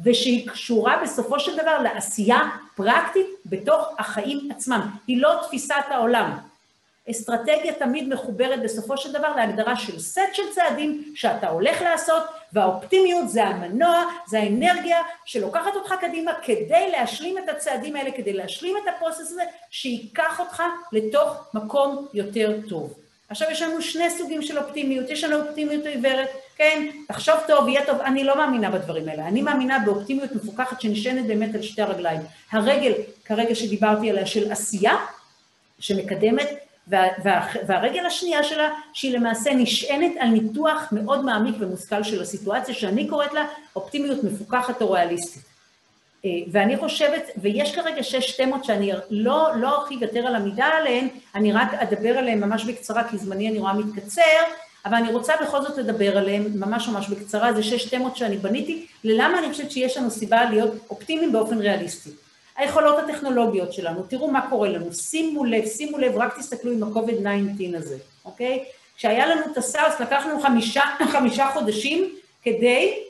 ושהיא קשורה בסופו של דבר לעשייה פרקטית בתוך החיים עצמם. היא לא תפיסת העולם. אסטרטגיה תמיד מחוברת בסופו של דבר להגדרה של סט של צעדים שאתה הולך לעשות, והאופטימיות זה המנוע, זה האנרגיה שלוקחת אותך קדימה כדי להשלים את הצעדים האלה, כדי להשלים את הפרוסס הזה, שייקח אותך לתוך מקום יותר טוב. עכשיו יש לנו שני סוגים של אופטימיות, יש לנו אופטימיות עיוורת, כן, תחשוב טוב, יהיה טוב, אני לא מאמינה בדברים האלה, אני מאמינה באופטימיות מפוקחת שנשענת באמת על שתי הרגליים. הרגל, כרגע שדיברתי עליה, של עשייה, שמקדמת, וה, וה, והרגל השנייה שלה, שהיא למעשה נשענת על ניתוח מאוד מעמיק ומושכל של הסיטואציה, שאני קוראת לה אופטימיות מפוקחת או ריאליסטית. אה, ואני חושבת, ויש כרגע שש תמות שאני לא, לא ארחיב יותר על המידה עליהן, אני רק אדבר עליהן ממש בקצרה, כי זמני אני רואה מתקצר, אבל אני רוצה בכל זאת לדבר עליהן ממש ממש בקצרה, זה שש תמות שאני בניתי, ללמה אני חושבת שיש לנו סיבה להיות אופטימיים באופן ריאליסטי. היכולות הטכנולוגיות שלנו, תראו מה קורה לנו, שימו לב, שימו לב, רק תסתכלו עם ה-COVID-19 הזה, אוקיי? כשהיה לנו את הסארס, לקחנו חמישה, חמישה חודשים כדי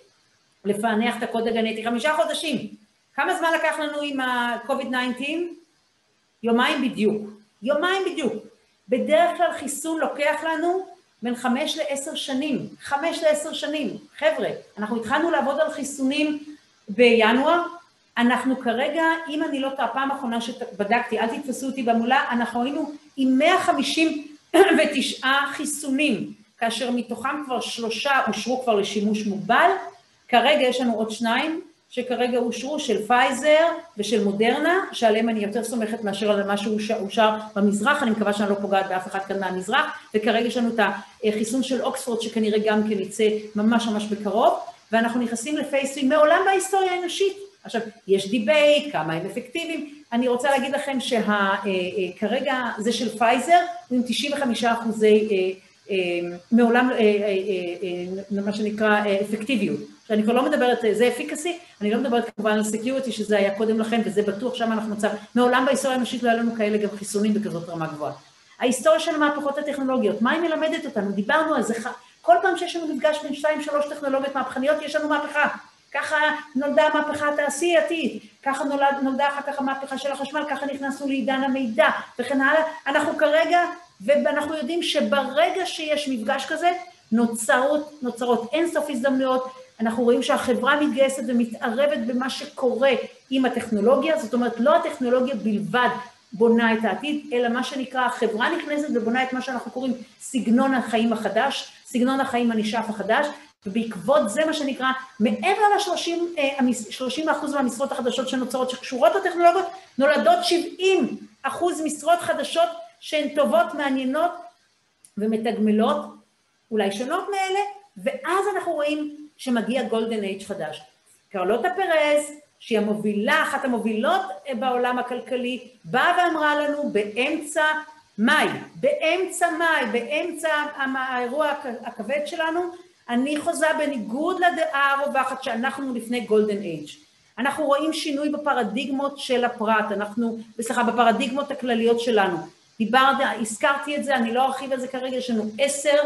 לפענח את הקוד הגנטי, חמישה חודשים. כמה זמן לקח לנו עם ה-COVID-19? יומיים בדיוק. יומיים בדיוק. בדרך כלל חיסון לוקח לנו בין חמש לעשר שנים. חמש לעשר שנים. חבר'ה, אנחנו התחלנו לעבוד על חיסונים בינואר, אנחנו כרגע, אם אני לא טועה, פעם אחרונה שבדקתי, אל תתפסו אותי במולה, אנחנו היינו עם 159 חיסונים, כאשר מתוכם כבר שלושה אושרו כבר לשימוש מוגבל, כרגע יש לנו עוד שניים, שכרגע אושרו של פייזר ושל מודרנה, שעליהם אני יותר סומכת מאשר על מה שאושר במזרח, אני מקווה שאני לא פוגעת באף אחד כאן מהמזרח, וכרגע יש לנו את החיסון של אוקספורד שכנראה גם כן יצא ממש ממש בקרוב, ואנחנו נכנסים ל pace ים מעולם בהיסטוריה האנושית. עכשיו, יש debate, כמה הם אפקטיביים, אני רוצה להגיד לכם שכרגע אה, אה, זה של פייזר עם 95 אחוזי, אה, מעולם, מה שנקרא אפקטיביות. שאני כבר לא מדברת, זה efficacy, אני לא מדברת כמובן על security, שזה היה קודם לכן, וזה בטוח, שם אנחנו מצב, מעולם בהיסטוריה האנושית לא היה לנו כאלה גם חיסונים בכזאת רמה גבוהה. ההיסטוריה של המהפכות הטכנולוגיות, מה היא מלמדת אותנו? דיברנו על זה, כל פעם שיש לנו מפגש בין שתיים, שלוש טכנולוגיות מהפכניות, יש לנו מהפכה. ככה נולדה המהפכה התעשייתית, ככה נולד, נולדה אחר כך המהפכה של החשמל, ככה נכנסנו לעידן המידע וכן הלאה. אנחנו כרגע, ואנחנו יודעים שברגע שיש מפגש כזה, נוצרות, נוצרות אינסוף הזדמנויות, אנחנו רואים שהחברה מתגייסת ומתערבת במה שקורה עם הטכנולוגיה, זאת אומרת, לא הטכנולוגיה בלבד בונה את העתיד, אלא מה שנקרא, החברה נכנסת ובונה את מה שאנחנו קוראים סגנון החיים החדש, סגנון החיים הנשאף החדש, ובעקבות זה מה שנקרא, מעבר ל-30 אחוז מהמשרות החדשות שנוצרות שקשורות לטכנולוגיות, נולדות 70 אחוז משרות חדשות שהן טובות, מעניינות ומתגמלות, אולי שונות מאלה, ואז אנחנו רואים שמגיע golden age חדש. קרלוטה פרז, שהיא המובילה, אחת המובילות בעולם הכלכלי, באה ואמרה לנו באמצע מאי, באמצע מאי, באמצע האירוע הכבד שלנו, אני חוזה בניגוד לדעה הרווחת שאנחנו לפני golden age. אנחנו רואים שינוי בפרדיגמות של הפרט, אנחנו, סליחה, בפרדיגמות הכלליות שלנו. דיברת, הזכרתי את זה, אני לא ארחיב על זה כרגע, יש לנו עשר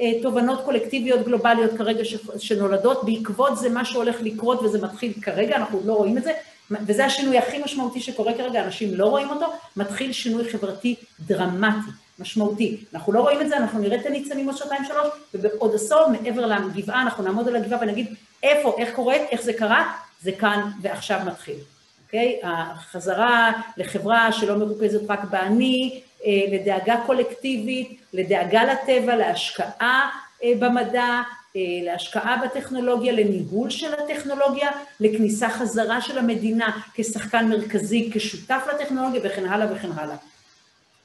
אה, תובנות קולקטיביות גלובליות כרגע שנולדות, בעקבות זה מה שהולך לקרות וזה מתחיל כרגע, אנחנו לא רואים את זה, וזה השינוי הכי משמעותי שקורה כרגע, אנשים לא רואים אותו, מתחיל שינוי חברתי דרמטי, משמעותי. אנחנו לא רואים את זה, אנחנו נראה את הניצנים עוד שנתיים שלוש, ובעוד עשור מעבר לגבעה, אנחנו נעמוד על הגבעה ונגיד איפה, איך קורה, איך זה קרה, זה כאן ועכשיו מתחיל. אוקיי? החזרה לחברה שלא מרוכזת רק באני, לדאגה קולקטיבית, לדאגה לטבע, להשקעה אה, במדע, אה, להשקעה בטכנולוגיה, לניהול של הטכנולוגיה, לכניסה חזרה של המדינה כשחקן מרכזי, כשותף לטכנולוגיה וכן הלאה וכן הלאה.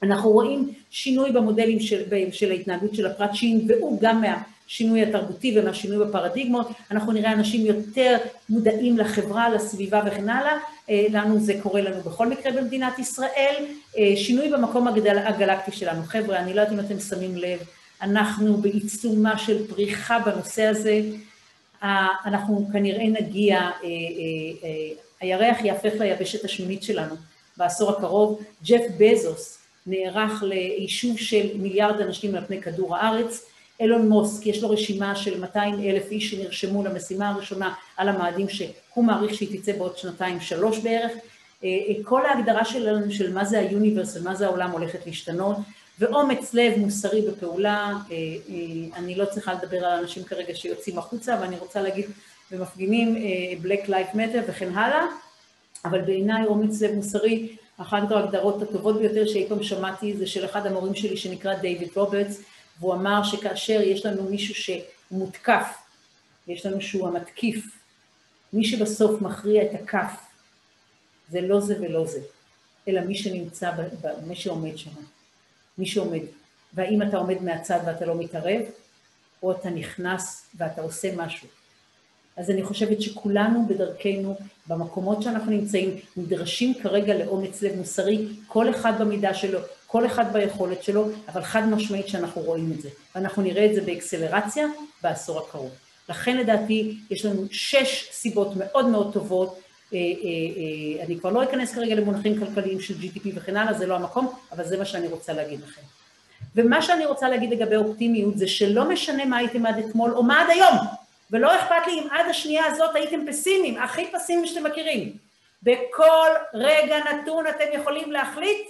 אנחנו רואים שינוי במודלים של, של ההתנהגות של הפרט שינבעו גם מהשינוי התרבותי ומהשינוי בפרדיגמות, אנחנו נראה אנשים יותר מודעים לחברה, לסביבה וכן הלאה, אה, לנו זה קורה לנו בכל מקרה במדינת ישראל, אה, שינוי במקום הגל, הגלקטי שלנו. חבר'ה, אני לא יודעת אם אתם שמים לב, אנחנו בעיצומה של פריחה בנושא הזה. אנחנו כנראה נגיע, אה, הירח יהפך ליבשת השמינית שלנו בעשור הקרוב. ג'ף בזוס נערך ליישוב של מיליארד אנשים על פני כדור הארץ. אילון מאסק, יש לו רשימה של 200 אלף איש שנרשמו למשימה הראשונה על המאדים שהוא מעריך שהיא תצא בעוד שנתיים שלוש בערך. אה, אה, כל ההגדרה שלנו של מה זה ה universe ומה זה העולם הולכת להשתנות, ואומץ לב מוסרי בפעולה, אה, אני לא צריכה לדבר על אנשים כרגע שיוצאים החוצה, ואני רוצה להגיד ומפגינים Black Life Matter וכן הלאה, אבל בעיניי אומץ לב מוסרי, אחת ההגדרות הטובות ביותר שאי פעם שמעתי זה של אחד המורים שלי שנקרא דייוויד רוברטס, והוא אמר שכאשר יש לנו מישהו שמותקף, ויש לנו שהוא המתקיף, מי שבסוף מכריע את הכף, זה לא זה ולא זה, אלא מי שנמצא, מי שעומד שם, מי שעומד. והאם אתה עומד מהצד ואתה לא מתערב, או אתה נכנס ואתה עושה משהו. אז אני חושבת שכולנו בדרכנו, במקומות שאנחנו נמצאים, נדרשים כרגע לאומץ לב מוסרי, כל אחד במידה שלו, כל אחד ביכולת שלו, אבל חד משמעית שאנחנו רואים את זה. ואנחנו נראה את זה באקסלרציה בעשור הקרוב. לכן לדעתי יש לנו שש סיבות מאוד מאוד טובות, אה, אה, אה, אני כבר לא אכנס כרגע למונחים כלכליים של GDP וכן הלאה, זה לא המקום, אבל זה מה שאני רוצה להגיד לכם. ומה שאני רוצה להגיד לגבי אופטימיות זה שלא משנה מה הייתם עד אתמול או מה עד היום, ולא אכפת לי אם עד השנייה הזאת הייתם פסימיים, הכי פסימיים שאתם מכירים. בכל רגע נתון אתם יכולים להחליט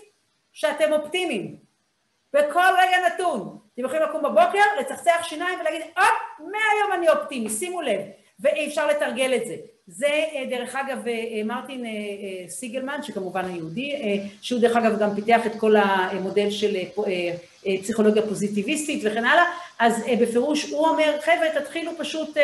שאתם אופטימיים. בכל רגע נתון. אתם יכולים לקום בבוקר, לצחצח שיניים ולהגיד, הופ, מהיום אני אופטימי, שימו לב. ואי אפשר לתרגל את זה. זה אה, דרך אגב אה, מרטין אה, סיגלמן, שכמובן היהודי, שהוא דרך אגב גם פיתח את כל המודל של פסיכולוגיה פוזיטיביסטית וכן הלאה, אז בפירוש הוא אומר, חבר'ה תתחילו פשוט,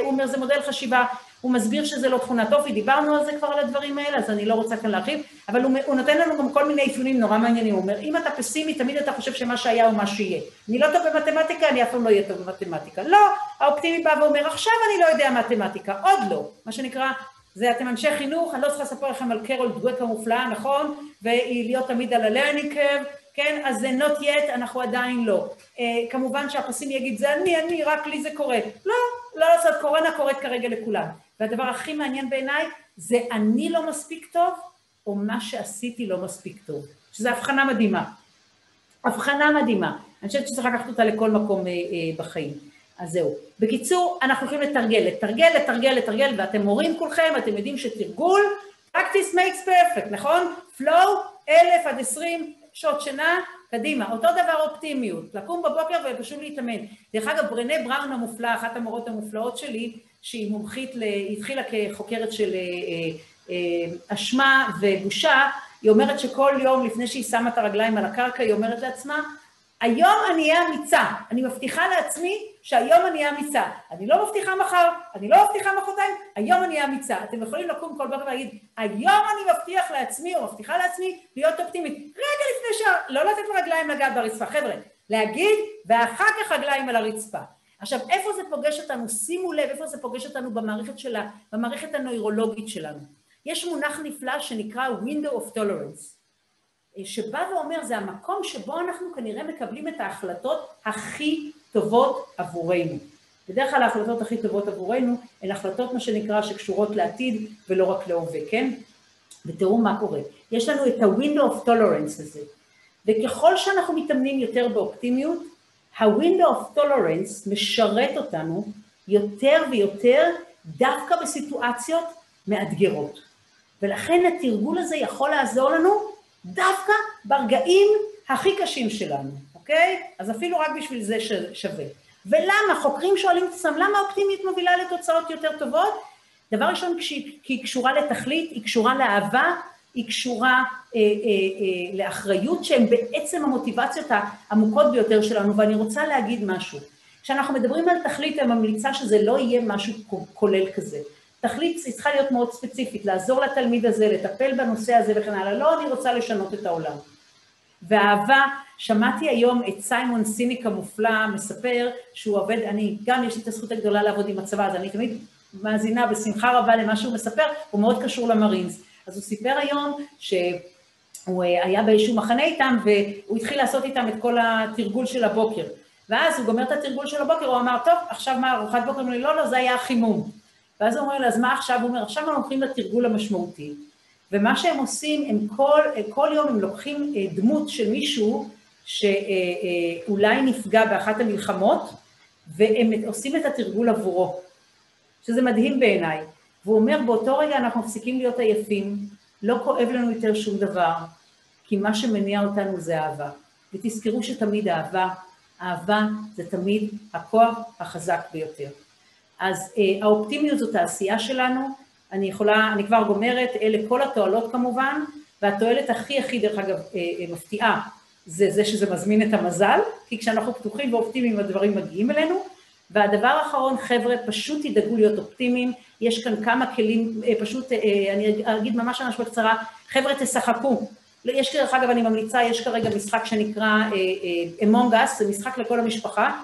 הוא אומר זה מודל חשיבה הוא מסביר שזה לא תכונת אופי, דיברנו על זה כבר על הדברים האלה, אז אני לא רוצה כאן להרחיב, אבל הוא, הוא נותן לנו גם כל מיני אפיונים נורא מעניינים, הוא אומר, אם אתה פסימי, תמיד אתה חושב שמה שהיה הוא מה שיהיה. אני לא טוב במתמטיקה, אני אף פעם לא אהיה טוב במתמטיקה. לא, האופטימי בא ואומר, עכשיו אני לא יודע מתמטיקה, עוד לא. מה שנקרא, זה אתם אנשי חינוך, אני לא צריכה לספר לכם על קרול דואק המופלאה, נכון? והיא להיות תמיד על ה-learning curve, כן? אז זה not yet, אנחנו עדיין לא. Uh, כמובן שהפסימי יגיד, זה אני, אני, רק לי זה קורה. לא, לא לעשות, קורונה קורית כרגע לכולם. והדבר הכי מעניין בעיניי זה אני לא מספיק טוב, או מה שעשיתי לא מספיק טוב. שזו הבחנה מדהימה. הבחנה מדהימה. אני חושבת שצריך לקחת אותה לכל מקום אה, אה, בחיים. אז זהו. בקיצור, אנחנו הולכים לתרגל, לתרגל, לתרגל, לתרגל, ואתם מורים כולכם, אתם יודעים שתרגול, practice makes perfect, נכון? flow, אלף עד עשרים שעות שינה, קדימה. אותו דבר אופטימיות, לקום בבוקר ופשוט להתאמן. דרך אגב, ברנה בראון המופלאה, אחת המורות המופלאות שלי, שהיא מומחית, היא התחילה כחוקרת של אה, אה, אה, אשמה ובושה, היא אומרת שכל יום לפני שהיא שמה את הרגליים על הקרקע, היא אומרת לעצמה, היום אני אהיה אמיצה, אני מבטיחה לעצמי שהיום אני אמיצה. אני לא מבטיחה מחר, אני לא מבטיחה מחרתיים, היום אני אמיצה. אתם יכולים לקום כל בוקר ולהגיד, היום אני מבטיח לעצמי או מבטיחה לעצמי להיות אופטימית. רגע לפני ש... לא לתת לרגליים לגעת ברצפה, חבר'ה, להגיד, ואחר כך רגליים על הרצפה. עכשיו, איפה זה פוגש אותנו? שימו לב איפה זה פוגש אותנו במערכת שלה, במערכת הנוירולוגית שלנו. יש מונח נפלא שנקרא window of tolerance, שבא ואומר, זה המקום שבו אנחנו כנראה מקבלים את ההחלטות הכי טובות עבורנו. בדרך כלל ההחלטות הכי טובות עבורנו הן החלטות, מה שנקרא, שקשורות לעתיד ולא רק להווה, כן? ותראו מה קורה. יש לנו את ה-window of tolerance הזה, וככל שאנחנו מתאמנים יותר באופטימיות, ה-window of tolerance משרת אותנו יותר ויותר דווקא בסיטואציות מאתגרות. ולכן התרגול הזה יכול לעזור לנו דווקא ברגעים הכי קשים שלנו, אוקיי? אז אפילו רק בשביל זה שווה. ולמה? חוקרים שואלים את עצמם, למה האופטימיות מובילה לתוצאות יותר טובות? דבר ראשון, כי היא קשורה לתכלית, היא קשורה לאהבה, היא קשורה אה, אה, אה, לאחריות שהן בעצם המוטיבציות העמוקות ביותר שלנו, ואני רוצה להגיד משהו. כשאנחנו מדברים על תכלית, אני ממליצה שזה לא יהיה משהו כולל כזה. תכלית צריכה להיות מאוד ספציפית, לעזור לתלמיד הזה, לטפל בנושא הזה וכן הלאה. לא, אני רוצה לשנות את העולם. ואהבה, שמעתי היום את סיימון סיניק המופלא מספר שהוא עובד, אני גם יש לי את הזכות הגדולה לעבוד עם הצבא, אז אני תמיד מאזינה בשמחה רבה למה שהוא מספר, הוא מאוד קשור למרינס. אז הוא סיפר היום שהוא אה, היה באיזשהו מחנה איתם והוא התחיל לעשות איתם את כל התרגול של הבוקר. ואז הוא גומר את התרגול של הבוקר, הוא אמר, טוב, עכשיו מה, ארוחת בוקר? אמרו לי, לא, לא, זה היה החימום. ואז הוא אומר לי, אז מה עכשיו? הוא אומר, עכשיו הם הולכים לתרגול המשמעותי. ומה שהם עושים, הם כל, כל יום הם לוקחים אה, דמות של מישהו שאולי נפגע באחת המלחמות, והם עושים את התרגול עבורו, שזה מדהים בעיניי. והוא אומר, באותו רגע אנחנו מפסיקים להיות עייפים, לא כואב לנו יותר שום דבר, כי מה שמניע אותנו זה אהבה. ותזכרו שתמיד אהבה, אהבה זה תמיד הכוח החזק ביותר. אז אה, האופטימיות זאת העשייה שלנו, אני יכולה, אני כבר גומרת, אלה כל התועלות כמובן, והתועלת הכי הכי דרך אגב אה, אה, מפתיעה, זה זה שזה מזמין את המזל, כי כשאנחנו פתוחים ואופטימיים הדברים מגיעים אלינו. והדבר האחרון, חבר'ה, פשוט תדאגו להיות אופטימיים, יש כאן כמה כלים, אה, פשוט, אה, אני אגיד ממש ממש בקצרה, חבר'ה תשחקו. יש דרך אגב, אני ממליצה, יש כרגע משחק שנקרא אה, Among Us, זה משחק לכל המשפחה,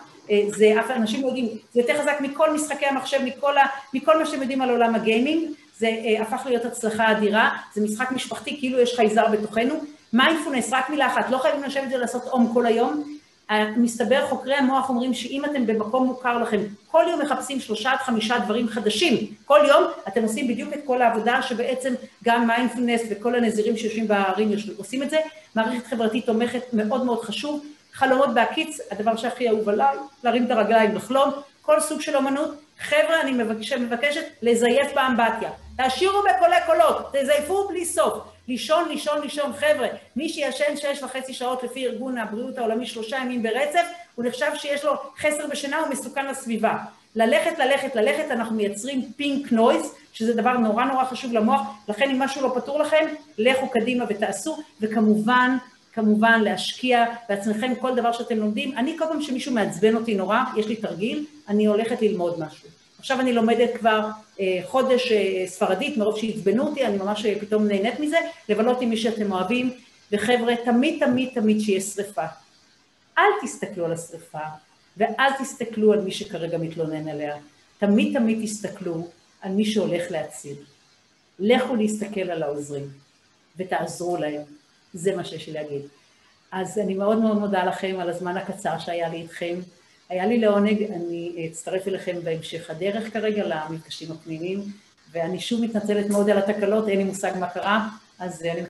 זה, אף אנשים לא יודעים, זה יותר חזק מכל משחקי המחשב, מכל, ה, מכל מה שאתם יודעים על עולם הגיימינג, זה הפך להיות הצלחה אדירה, זה משחק משפחתי, כאילו יש חייזר בתוכנו. מיינדפולנס, רק מילה אחת, לא חייבים לשבת ולעשות אום כל היום, מסתבר, חוקרי המוח אומרים שאם אתם במקום מוכר לכם, כל יום מחפשים שלושה עד חמישה דברים חדשים, כל יום אתם עושים בדיוק את כל העבודה שבעצם גם מיינדפולנס וכל הנזירים שיושבים בערים עושים את זה, מערכת חברתית תומכת מאוד מאוד חשוב, חלומות בהקיץ, הדבר שהכי אהוב עליי, להרים את הרגליים, לחלום, כל סוג של אמנות, חבר'ה, אני מבקשת, מבקשת לזייף באמבטיה, תשאירו בקולי קולות, תזייפו בלי סוף, לישון, לישון, לישון, חבר'ה, מי שישן שש וחצי שעות לפי ארגון הבריאות העולמי שלושה ימים ברצף, הוא נחשב שיש לו חסר בשינה, הוא מסוכן לסביבה. ללכת, ללכת, ללכת, אנחנו מייצרים פינק נויז, שזה דבר נורא נורא חשוב למוח, לכן אם משהו לא פתור לכם, לכו קדימה ותעשו, וכמובן, כמובן להשקיע בעצמכם כל דבר שאתם לומדים. אני כל פעם שמישהו מעצבן אותי נורא, יש לי תרגיל, אני הולכת ללמוד משהו. עכשיו אני לומדת כבר אה, חודש אה, ספרדית, מרוב שעצבנו אותי, אני ממש אה, פתאום נהנית מזה, לבלות עם מי שאתם אוהבים, וחבר'ה, תמיד תמיד תמיד שיש שריפה. אל תסתכלו על השריפה, ואל תסתכלו על מי שכרגע מתלונן עליה. תמיד תמיד תסתכלו על מי שהולך להציל. לכו להסתכל על העוזרים, ותעזרו להם. זה מה שיש לי להגיד. אז אני מאוד מאוד מודה לכם על הזמן הקצר שהיה לי איתכם. היה לי לעונג, אני אצטרף אליכם בהמשך הדרך כרגע למפגשים הפנימיים, ואני שוב מתנצלת מאוד על התקלות, אין לי מושג מה קרה, אז אני...